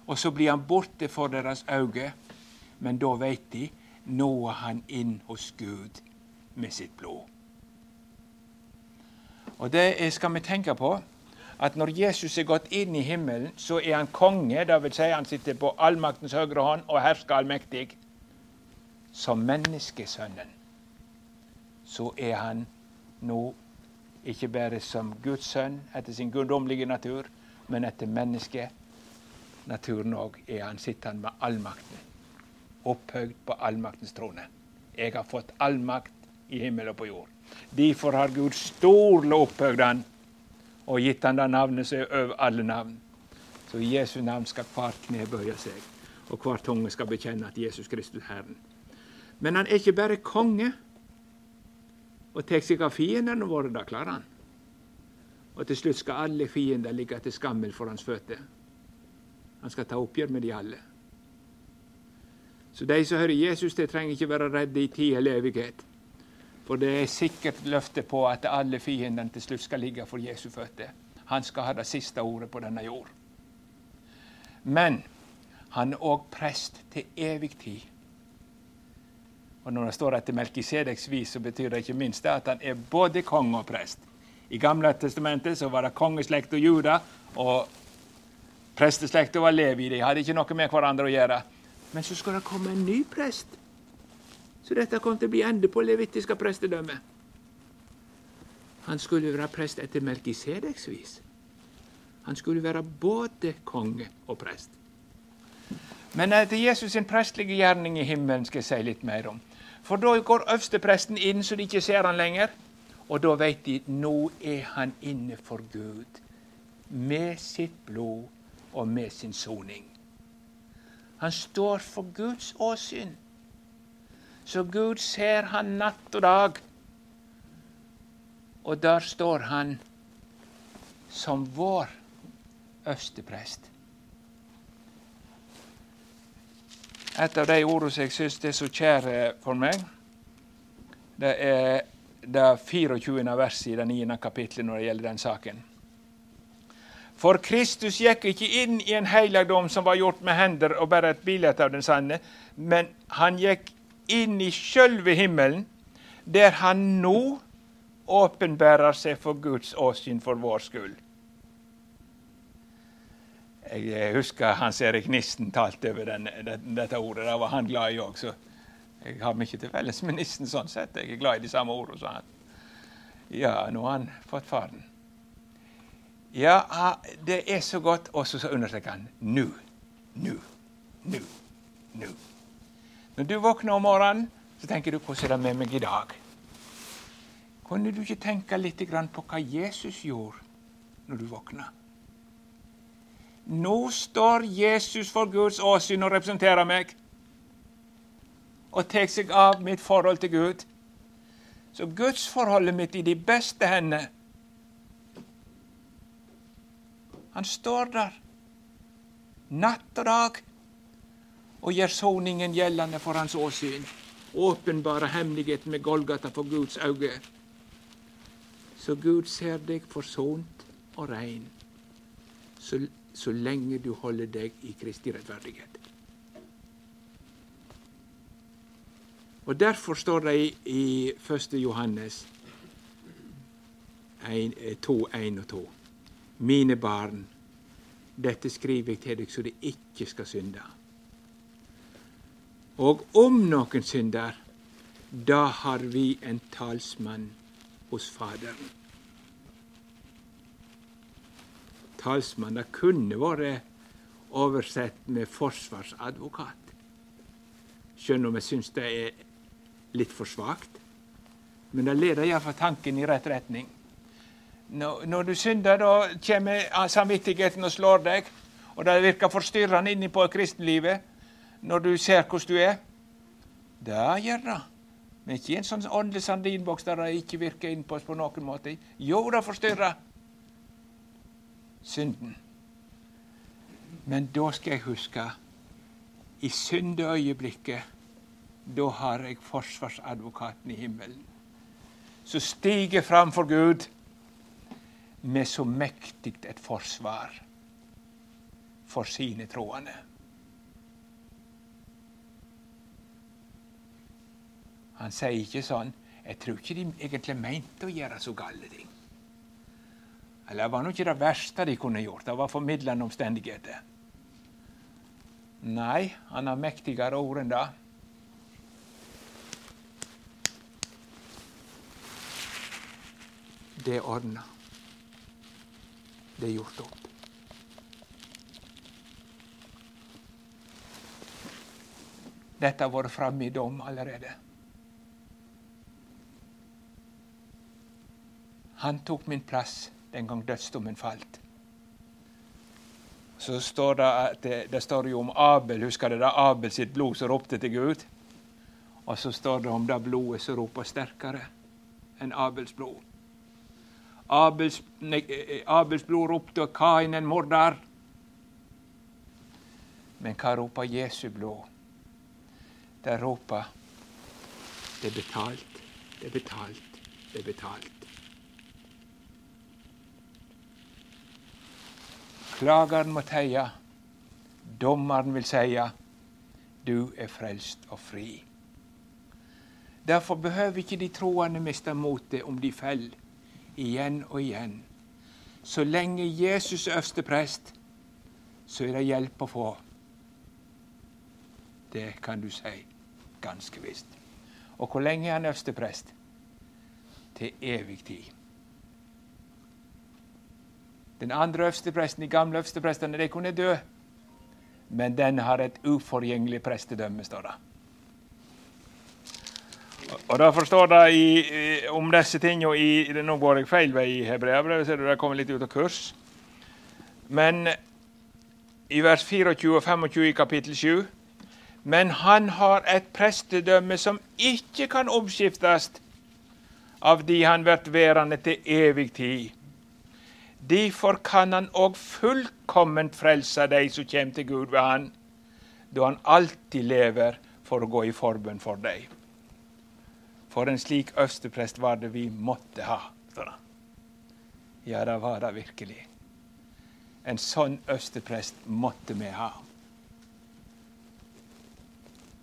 og så blir han borte for deres øyne. Men da veit de nå er han inn hos Gud med sitt blod. Og det skal vi tenke på, at når Jesus er gått inn i himmelen, så er han konge. Vil si han sitter på allmaktens høyre hånd og hersker allmektig. Som menneskesønnen så er han nå ikke bare som Guds sønn etter sin guddommelige natur, men etter menneskenaturen òg er han sittende med allmakten. Opphøyd på allmaktens trone. Jeg har fått allmakt i himmel og på jord. Derfor har Gud storlig opphøyd han og gitt han det navnet som er over alle navn. Så i Jesu navn skal hvert kne bøye seg, og hver tunge skal bekjenne at Jesus Kristus er Herren. Men han er ikke bare konge og tar seg av fiendene våre. Det klarer han. Og til slutt skal alle fiender ligge til skammel for hans føtter. Han skal ta oppgjør med de alle. Så de som hører Jesus, de trenger ikke være redde i tid eller evighet. For det er sikkert løfte på at alle fiendene til slutt skal ligge for Jesu føtter. Han skal ha det siste ordet på denne jord. Men han er òg prest til evig tid. Og når det står etter Melkisedeks vis, så betyr det ikke minst at han er både konge og prest. I Gamle testamentet så var det kongeslekt og Juda, og presteslekta var Levi. De hadde ikke noe med hverandre å gjøre. Men så skal det komme en ny prest. Så dette kom til å bli ende på levittiske prestedømme. Han skulle være prest etter Melkisedeks vis. Han skulle være både konge og prest. Men etter Jesus' sin prestlige gjerning i himmelen skal jeg si litt mer om. For da går øverstepresten inn så de ikke ser han lenger. Og da vet de nå er han inne for Gud. Med sitt blod og med sin soning. Han står for Guds åsyn. Så Gud ser han natt og dag. Og der står han som vår øversteprest. Et av de ordene som jeg syns er så kjære for meg, det er det 24. verset i det 9. kapittelet når det gjelder den saken. For Kristus gikk ikke inn i en helligdom som var gjort med hender og bare et bilde av den sanne, men han gikk inn i sjølve himmelen, der han nå åpenbærer seg for Guds åsyn for vår skyld. Jeg husker Hans Erik Nissen talte over den, dette ordet. Det var han glad i òg. Så jeg har mye til felles med Nissen sånn sett. Jeg er glad i de samme ordene som han. Ja, nå har han fått faren. Ja, det er så godt. Og så understreker han nå, nå, nå, nå. Når du våkner om morgenen, så tenker du 'hvordan er det med meg i dag'? Kunne du ikke tenke litt på hva Jesus gjorde når du våkna? Nå står Jesus for Guds åsyn og representerer meg. Og tar seg av mitt forhold til Gud. Så gudsforholdet mitt i de beste hender. Han står der natt og dag og gjør soningen gjeldende for hans åsyn. Åpenbare hemmeligheten med Golgata for Guds øyne. Så Gud ser deg forsont og rein. Så så lenge du holder deg i Kristi rettferdighet. Og Derfor står det i 1. Johannes 2,1 og 2. Mine barn, dette skriver jeg til deg så de ikke skal synde. Og om noen synder, da har vi en talsmann hos Faderen talsmann. Det kunne vært oversett med forsvarsadvokat. Skjønner om jeg syns det er litt for svakt. Men det leder iallfall tanken i rett retning. Når, du synder, da kommer samvittigheten og slår deg. Og det virker forstyrrende inni på kristenlivet når du ser hvordan du er. Det gjør det. Men ikke i en sånn åndelig sardinboks der det ikke virker inn på oss på noen måte. Jo, det forstyrrer synden. Men da skal jeg huske i syndeøyeblikket, da har jeg forsvarsadvokaten i himmelen. Så stiger fram for Gud med så mektig et forsvar for sine troende. Han sier ikke sånn Jeg tror ikke de egentlig mente å gjøre så gale ting. Eller det var nå ikke det verste de kunne gjort. Det var formidlende omstendigheter. Nei, han har mektigere ord enn det. Det er ordna. Det er gjort opp. Dette har vært framme i dom allerede. Han tok min plass den gang dødsdommen falt. Så står det, det, det står jo om Abel, husker det? Abel sitt blod som ropte til Gud. Og så står det om det blodet som roper sterkere enn Abels blod. Abels, nei, Abels blod ropte Kain en morder. Men hva roper Jesu blod? Det roper det er betalt, det er betalt, det er betalt. Klageren må teie. Dommeren vil seie du er frelst og fri. Derfor behøver ikke de troende miste motet om de faller, igjen og igjen. Så lenge Jesus er øverste prest, så er det hjelp å få. Det kan du si ganske visst. Og hvor lenge er han øverste prest? Til evig tid. Den andre øverstepresten, de gamle øversteprestene, de kunne dø. Men den har et uforgjengelig prestedømme, står det. Og da forstår det om disse tingene i Nå går jeg feil vei i Hebreabrevet, ser du det kommer litt ut av kurs. Men i vers 24 og 25 i kapittel 7 Men han har et prestedømme som ikke kan omskiftes av de han blir værende til evig tid. Derfor kan han òg fullkomment frelse de som kommer til Gud ved han, da han alltid lever for å gå i forbønn for dem. For en slik øversteprest var det vi måtte ha. Ja, det var det virkelig. En sånn øversteprest måtte vi ha.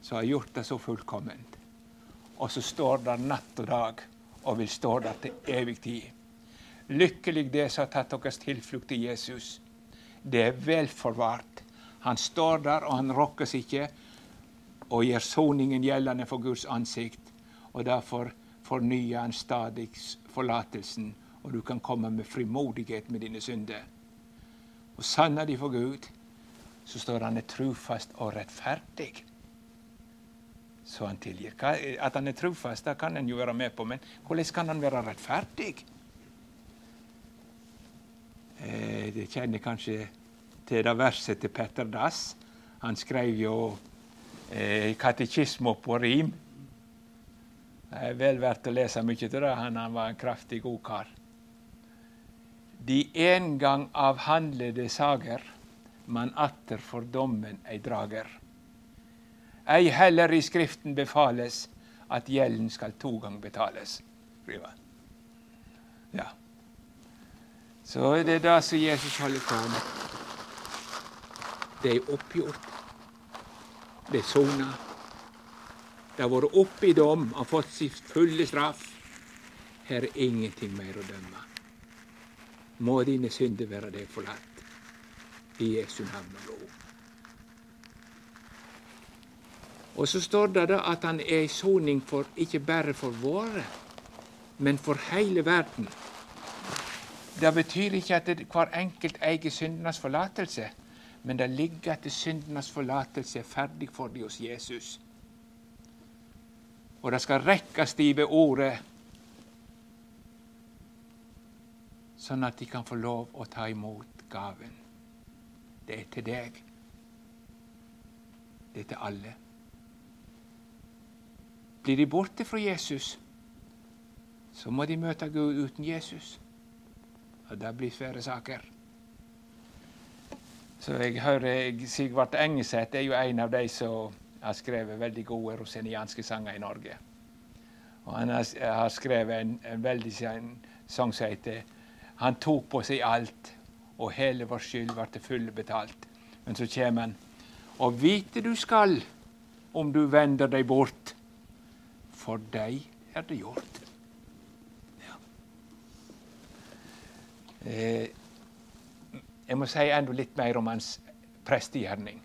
Som har gjort det så fullkomment. Og så står der natt og dag og vil stå der til evig tid. Lykkelig det som har tatt deres tilflukt til Jesus. Det er vel forvart. Han står der, og han rokkes ikke, og gjør soningen gjeldende for Guds ansikt. Og derfor fornyer han stadig forlatelsen, og du kan komme med frimodighet med dine synder. Og sanner de for Gud, så står han er trufast og rettferdig. Så han tilgir. At han er trufast, det kan en jo være med på, men hvordan kan han være rettferdig? Eh, det kjenner kanskje til det verset til Petter Dass. Han skrev jo eh, katekisme på rim. Det er vel verdt å lese mye til det. Han, han var en kraftig, god kar. De en gang avhandlede sager, man atter for dommen ei drager. Ei heller i Skriften befales at gjelden skal to gang betales. Ja. Så er det det som Jesus holder på med. Det er oppgjort. Det er sona. Det har vært oppe i dom har fått sin fulle straff. Her er ingenting mer å dømme. Må dine synder være deg forlatt. I Jesu navn og lov. Og så står det da at han er i soning for, ikke bare for våre, men for hele verden. Det betyr ikke at hver enkelt eier syndenes forlatelse, men det ligger at syndenes forlatelse er ferdig for dem hos Jesus. Og det skal rekkes de ved ordet, sånn at de kan få lov å ta imot gaven. Det er til deg. Det er til alle. Blir de borte fra Jesus, så må de møte Gud uten Jesus. Og det blir svære saker. Så jeg hører Sigvart Engeseth er jo en av de som har skrevet veldig gode rosenianske sanger i Norge. Og han har, skrevet en, en veldig sang som heter 'Han tok på seg alt, og hele vår skyld ble til fulle. Men så kommer han. Og vite du skal, om du vender deg bort, for deg er det gjort. Eh, jeg må si enda litt mer om hans prestegjerning.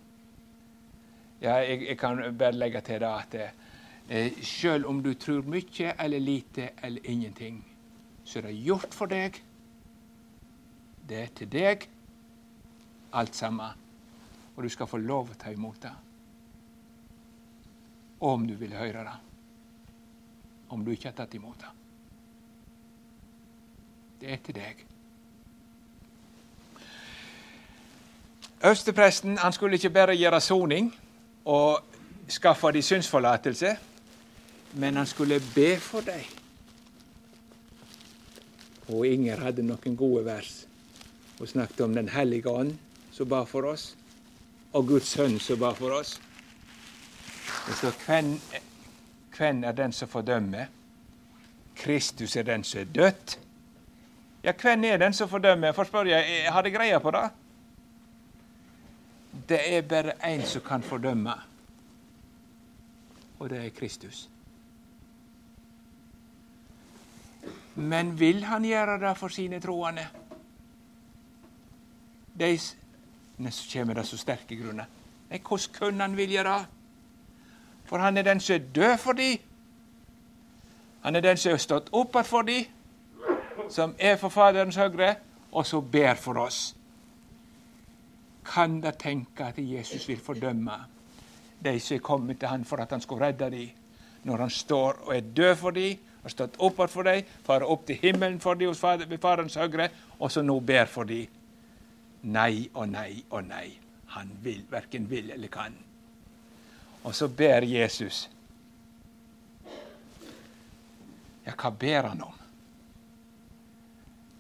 Ja, jeg, jeg, kan bare legge til det at eh, selv om du tror mye eller lite eller ingenting, så er det gjort for deg. Det er til deg, alt sammen. Og du skal få lov å ta imot det. Om du vil høre det. Om du ikke har tatt imot det. Det er til deg. Øverstepresten skulle ikke bare gjøre soning og skaffe de synsforlatelse, men han skulle be for dem. Og Inger hadde noen gode vers. Hun snakket om Den hellige ånd som ba for oss, og Guds sønn som ba for oss. Det står hvem, hvem er den som fordømmer? Kristus er den som er dødt. Ja, hvem er den som fordømmer? For spør jeg, Har de greie på det? Det er bare én som kan fordømme, og det er Kristus. Men vil han gjøre det for sine troende? De så kommer det så sterke grunner. Nei, hvordan kunne han vilje det? For han er den som er død for dem. Han er den som har stått opp for dem, som er for Faderens høyre, og som ber for oss. Kan da tenke at Jesus vil fordømme de som er kommet til han for at han skulle redde dem, når han står og er død for dem, har stått opp for dem, farer opp til himmelen for dem ved Farens høyre, og så nå ber for dem? Nei og nei og nei. Han vil, verken vil eller kan. Og så ber Jesus. Ja, hva ber han om?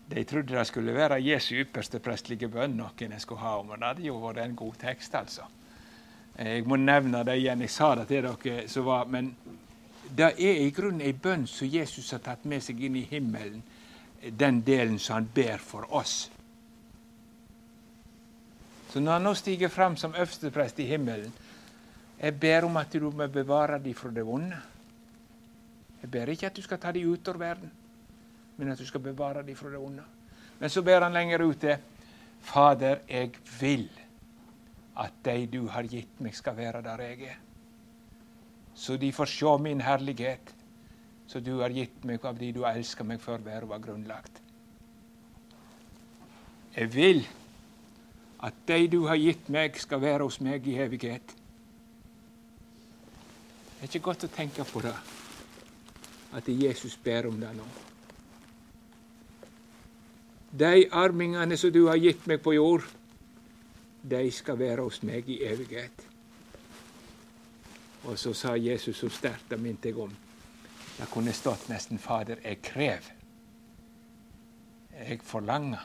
De trodde det skulle være Jesu ypperste prestlige bønn noen jeg skulle ha om, og det hadde jo vært en god tekst, altså. Jeg må nevne det igjen, jeg sa det til dere, som var, men det er i grunnen ei bønn som Jesus har tatt med seg inn i himmelen, den delen som han ber for oss. Så når han nå stiger fram som øversteprest i himmelen, jeg ber om at du må bevare dem fra det vonde. Jeg ber ikke at du skal ta dem ut av verden, men at du skal bevare dem fra det onde. Men så ber han lenger det. Fader, jeg vil at de du har gitt meg, skal være der jeg er. Så de får se min herlighet, så du har gitt meg av de du elsker meg før verden var grunnlagt. Jeg vil at de du har gitt meg, skal være hos meg i evighet. Det er ikke godt å tenke på det, at Jesus ber om det nå. De armingene som du har gitt meg på jord, de skal være hos meg i evighet. Og så sa Jesus så sterkt, det minte jeg om. Det kunne stått nesten Fader, jeg krev. Jeg forlanger.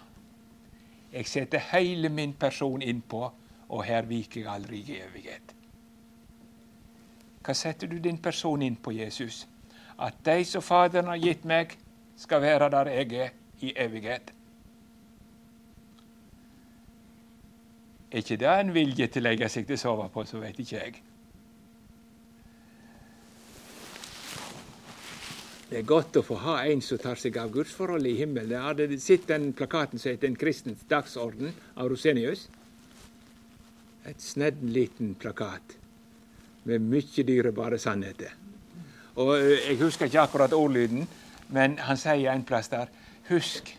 Jeg setter hele min person innpå, og her viker jeg aldri i evighet. Hva setter du din person inn på, Jesus? At de som Faderen har gitt meg, skal være der jeg er i evighet. Er ikke det en vilje til å legge seg til å sove på, så vet ikke jeg. Det er godt å få ha en som tar seg av gudsforholdet i himmelen. Jeg hadde sett den plakaten som heter 'En kristens dagsorden' av Rosenius. Et snedden liten plakat med mye dyrebare sannheter. Og eh, Jeg husker ikke akkurat ordlyden, men han sier en plass der Husk,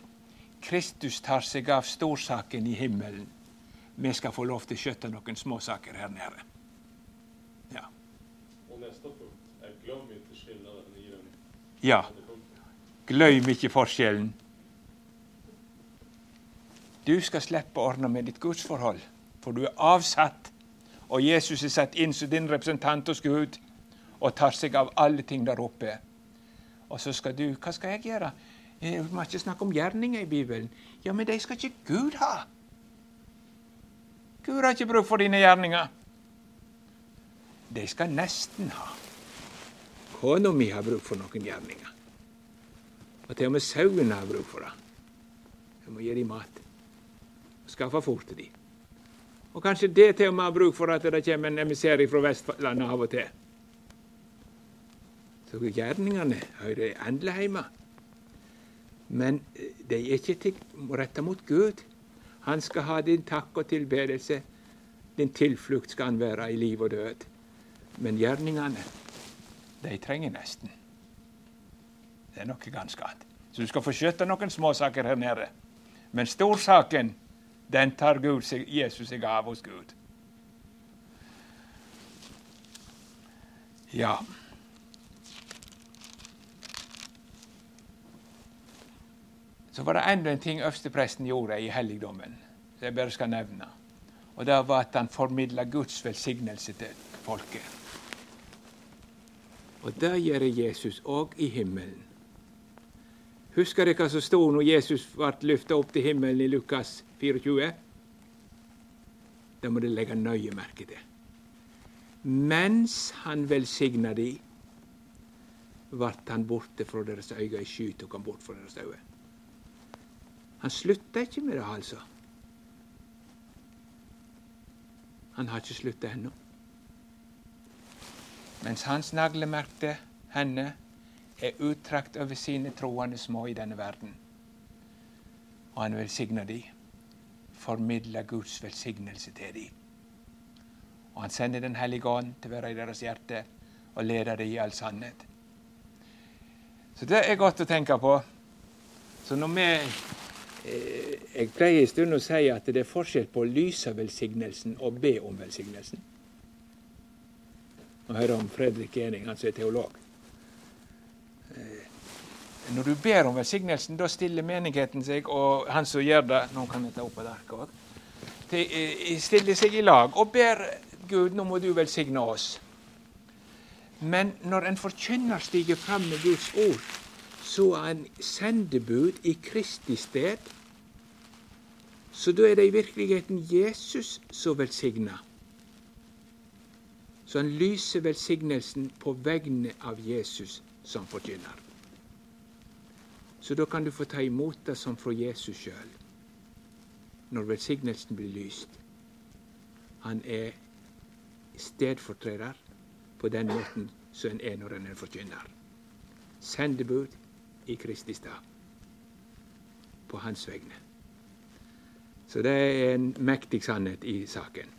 Kristus tar seg av storsaken i himmelen. Vi skal få lov til å skjøtte noen småsaker her nede. Ja.
Og neste punkt er glem ikke skillnaden i den
Ja. Glem ikke forskjellen. Du skal slippe å ordne med ditt gudsforhold, for du er avsatt. Og Jesus er satt inn som din representant hos Gud og tar seg av alle ting der oppe. Og så skal du Hva skal jeg gjøre? Vi må ikke snakke om gjerninger i Bibelen. Ja, men de skal ikke Gud ha. Gud har ikke bruk for dine gjerninger. De skal nesten ha. Kona mi har bruk for noen gjerninger. Og til og med sauene har bruk for det. Jeg må gi dem mat. Skaffe fôr til dem. Og kanskje det til og med har bruk for at det kommer en emissær fra Vestlandet av og til. Så gjerningene hører endelig hjemme. Men de er ikke retta mot Gud. Han skal ha din takk og tilbedelse. Din tilflukt skal han være i liv og død. Men gjerningene, de trenger nesten. Det er noe ganske annet. Så du skal få skjøtte noen småsaker her nede. Men storsaken, den tar Gud seg, Jesus seg av hos Gud. Ja. Så var det enda en ting øverstepresten gjorde i helligdommen, som jeg bare skal nevne. Og det var at han formidla Guds velsignelse til folket. Og det gjør Jesus òg i himmelen. Husker dere hva som sto når Jesus ble løfta opp til himmelen i Lukas 24? Det må dere legge nøye merke til. Mens han velsigna de, ble han borte fra deres øyne. i sky tok han bort fra deres øyne. Han slutta ikke med det, altså. Han har ikke slutta ennå. Mens hans naglemerkte henne er uttrakt over sine troende små i denne verden. Og han velsigner de, formidler Guds velsignelse til de. Og han sender Den hellige ånd til å være i deres hjerte og leder dem i all sannhet. Så det er godt å tenke på. Så når vi Jeg pleier en stund å si at det er forskjell på å lyse velsignelsen og be om velsignelsen. Nå hører om Fredrik Ening, han som er teolog. Eh, når du ber om velsignelsen, da stiller menigheten seg, og han som gjør det Nå kan vi ta opp et ark òg. Stiller seg i lag og ber Gud, nå må du velsigne oss. Men når en forkynner stiger fram med Guds ord, så er han sendebud i Kristi sted. Så da er det i virkeligheten Jesus som velsigner. Så han lyser velsignelsen på vegne av Jesus som forkynner. Så da kan du få ta imot det som fra Jesus sjøl, når velsignelsen blir lyst. Han er stedfortreder på den måten som en er når en er forkynner. Sendebud i Kristi stad. På hans vegne. Så det er en mektig sannhet i saken.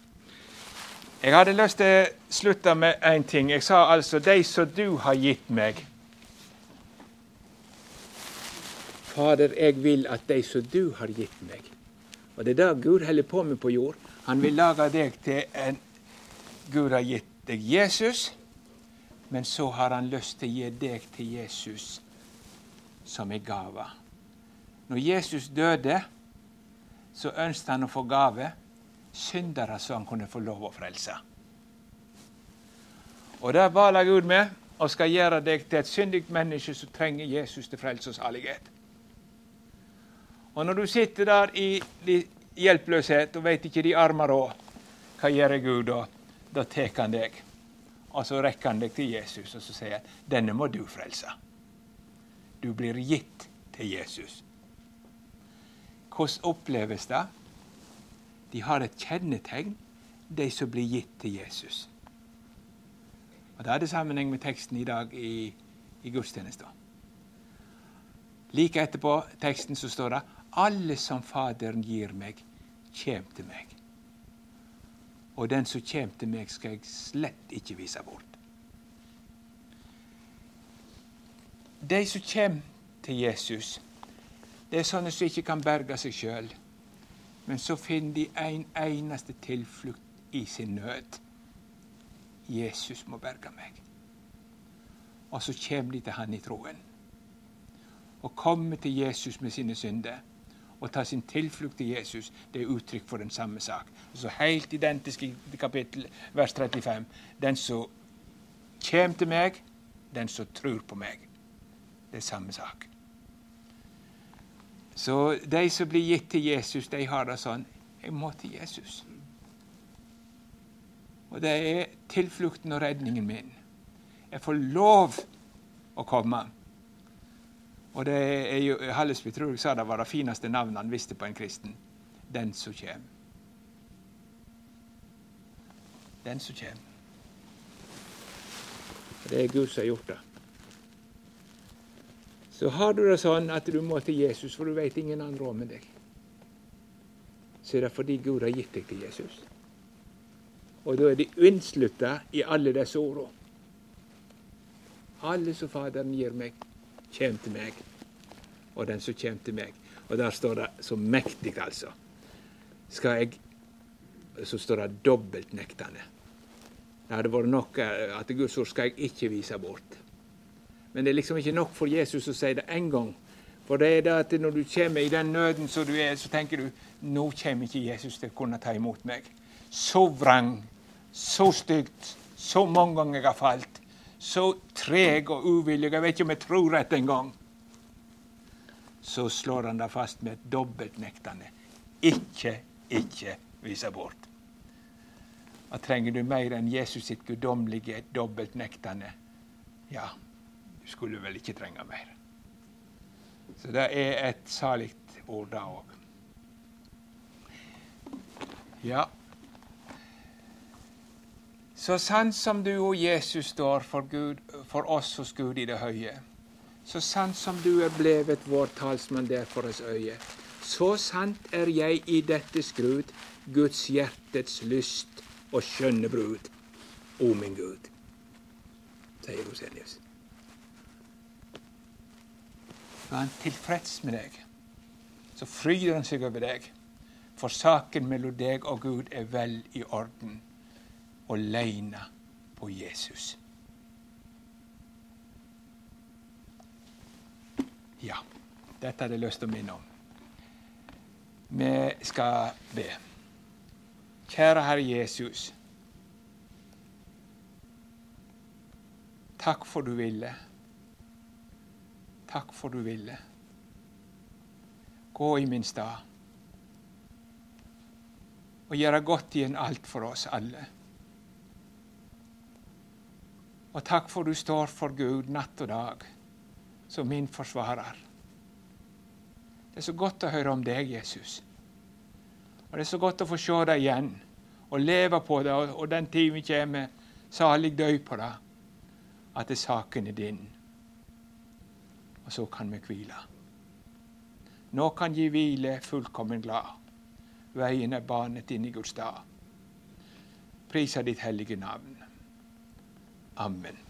Jeg hadde lyst til å slutte med én ting. Jeg sa altså 'de som du har gitt meg'. Fader, jeg vil at de som du har gitt meg. Og det er det Gud holder på med på jord. Han vil lage deg til en Gud har gitt deg Jesus, men så har han lyst til å gi deg til Jesus som en gave. Når Jesus døde, så ønsket han å få gave syndere så han kunne få lov å frelse. Og det baler Gud med og skal gjøre deg til et syndig menneske som trenger Jesus til frelse og salighet. Og når du sitter der i hjelpeløshet og veit ikke de armer råd, hva gjør Gud da? Da tar han deg og så rekker han deg til Jesus og så sier han, 'Denne må du frelse'. Du blir gitt til Jesus. Hvordan oppleves det? De har et kjennetegn, de som blir gitt til Jesus. Og Det hadde sammenheng med teksten i dag i, i gudstjenesten. Like etterpå teksten så står det 'Alle som Faderen gir meg, kjem til meg' og den som kjem til meg, skal jeg slett ikke vise bort. De som kommer til Jesus, det er sånne som ikke kan berge seg sjøl, men så finner de en eneste tilflukt i sin nød. Jesus må berge meg. Og så kommer de til Han i troen. Å komme til Jesus med sine synder og ta sin tilflukt til Jesus, det er uttrykk for den samme sak. Så Helt identisk i kapittel vers 35. Den som kommer til meg, den som tror på meg. Det er samme sak. Så de som blir gitt til Jesus, de har det sånn Jeg må til Jesus. Og det er tilflukten og redningen min. Jeg får lov å komme. Og det er jo, Hallesby tror jeg sa det var det fineste navnet han visste på en kristen. Den som kjem. Den som kjem. Det er Gud som har gjort det. Så har du det sånn at du må til Jesus, for du vet ingen andre råd med deg, så er det fordi Gud har gitt deg til Jesus. Og da er de unnslutta i alle disse ordene. Alle som Faderen gir meg, kjem til meg, og den som kjem til meg. Og der står det så mektig, altså. Skal jeg Så står det dobbeltnektende. Det hadde vært nok eh, at Guds ord skal jeg ikke vise bort. Men det er liksom ikke nok for Jesus å si det én gang. For det er det at når du kommer i den nøden som du er, så tenker du nå kommer ikke Jesus til å kunne ta imot meg. Så vrang, så stygt, så mange ganger jeg har falt så treg og uvillig, jeg vet ikke om jeg tror rett engang, så slår han det fast med et dobbeltnektende. Ikke, ikke vise bort. Og trenger du mer enn Jesus sitt guddommelige dobbeltnektende? Ja, du skulle vel ikke trenge mer. Så det er et salig ord, da òg. Ja. Så sant som du og Jesus står for, Gud, for oss hos Gud i det høye, Så sant som du er blevet vår talsmann der for oss øye, så sant er jeg i dette skrud, Guds hjertets lyst og skjønne brud. O min Gud, sier Roselius. Er han tilfreds med deg, så fryder han seg over deg. For saken mellom deg og Gud er vel i orden, og leina på Jesus. Ja, dette hadde jeg lyst til å minne om. Vi skal be. Kjære Herre Jesus. Takk for du ville. Takk for du ville. Gå i min stad og gjøre godt igjen alt for oss alle. Og takk for du står for Gud natt og dag som min forsvarer. Det er så godt å høre om deg, Jesus. Og det er så godt å få se deg igjen og leve på det, og den tiden kommer, salig dø på det, at det saken er din. Og så kan vi hvile. Nå kan gi hvile fullkommen glad. Veien er banet inn i Guds dag. Prisa ditt hellige navn. Amen.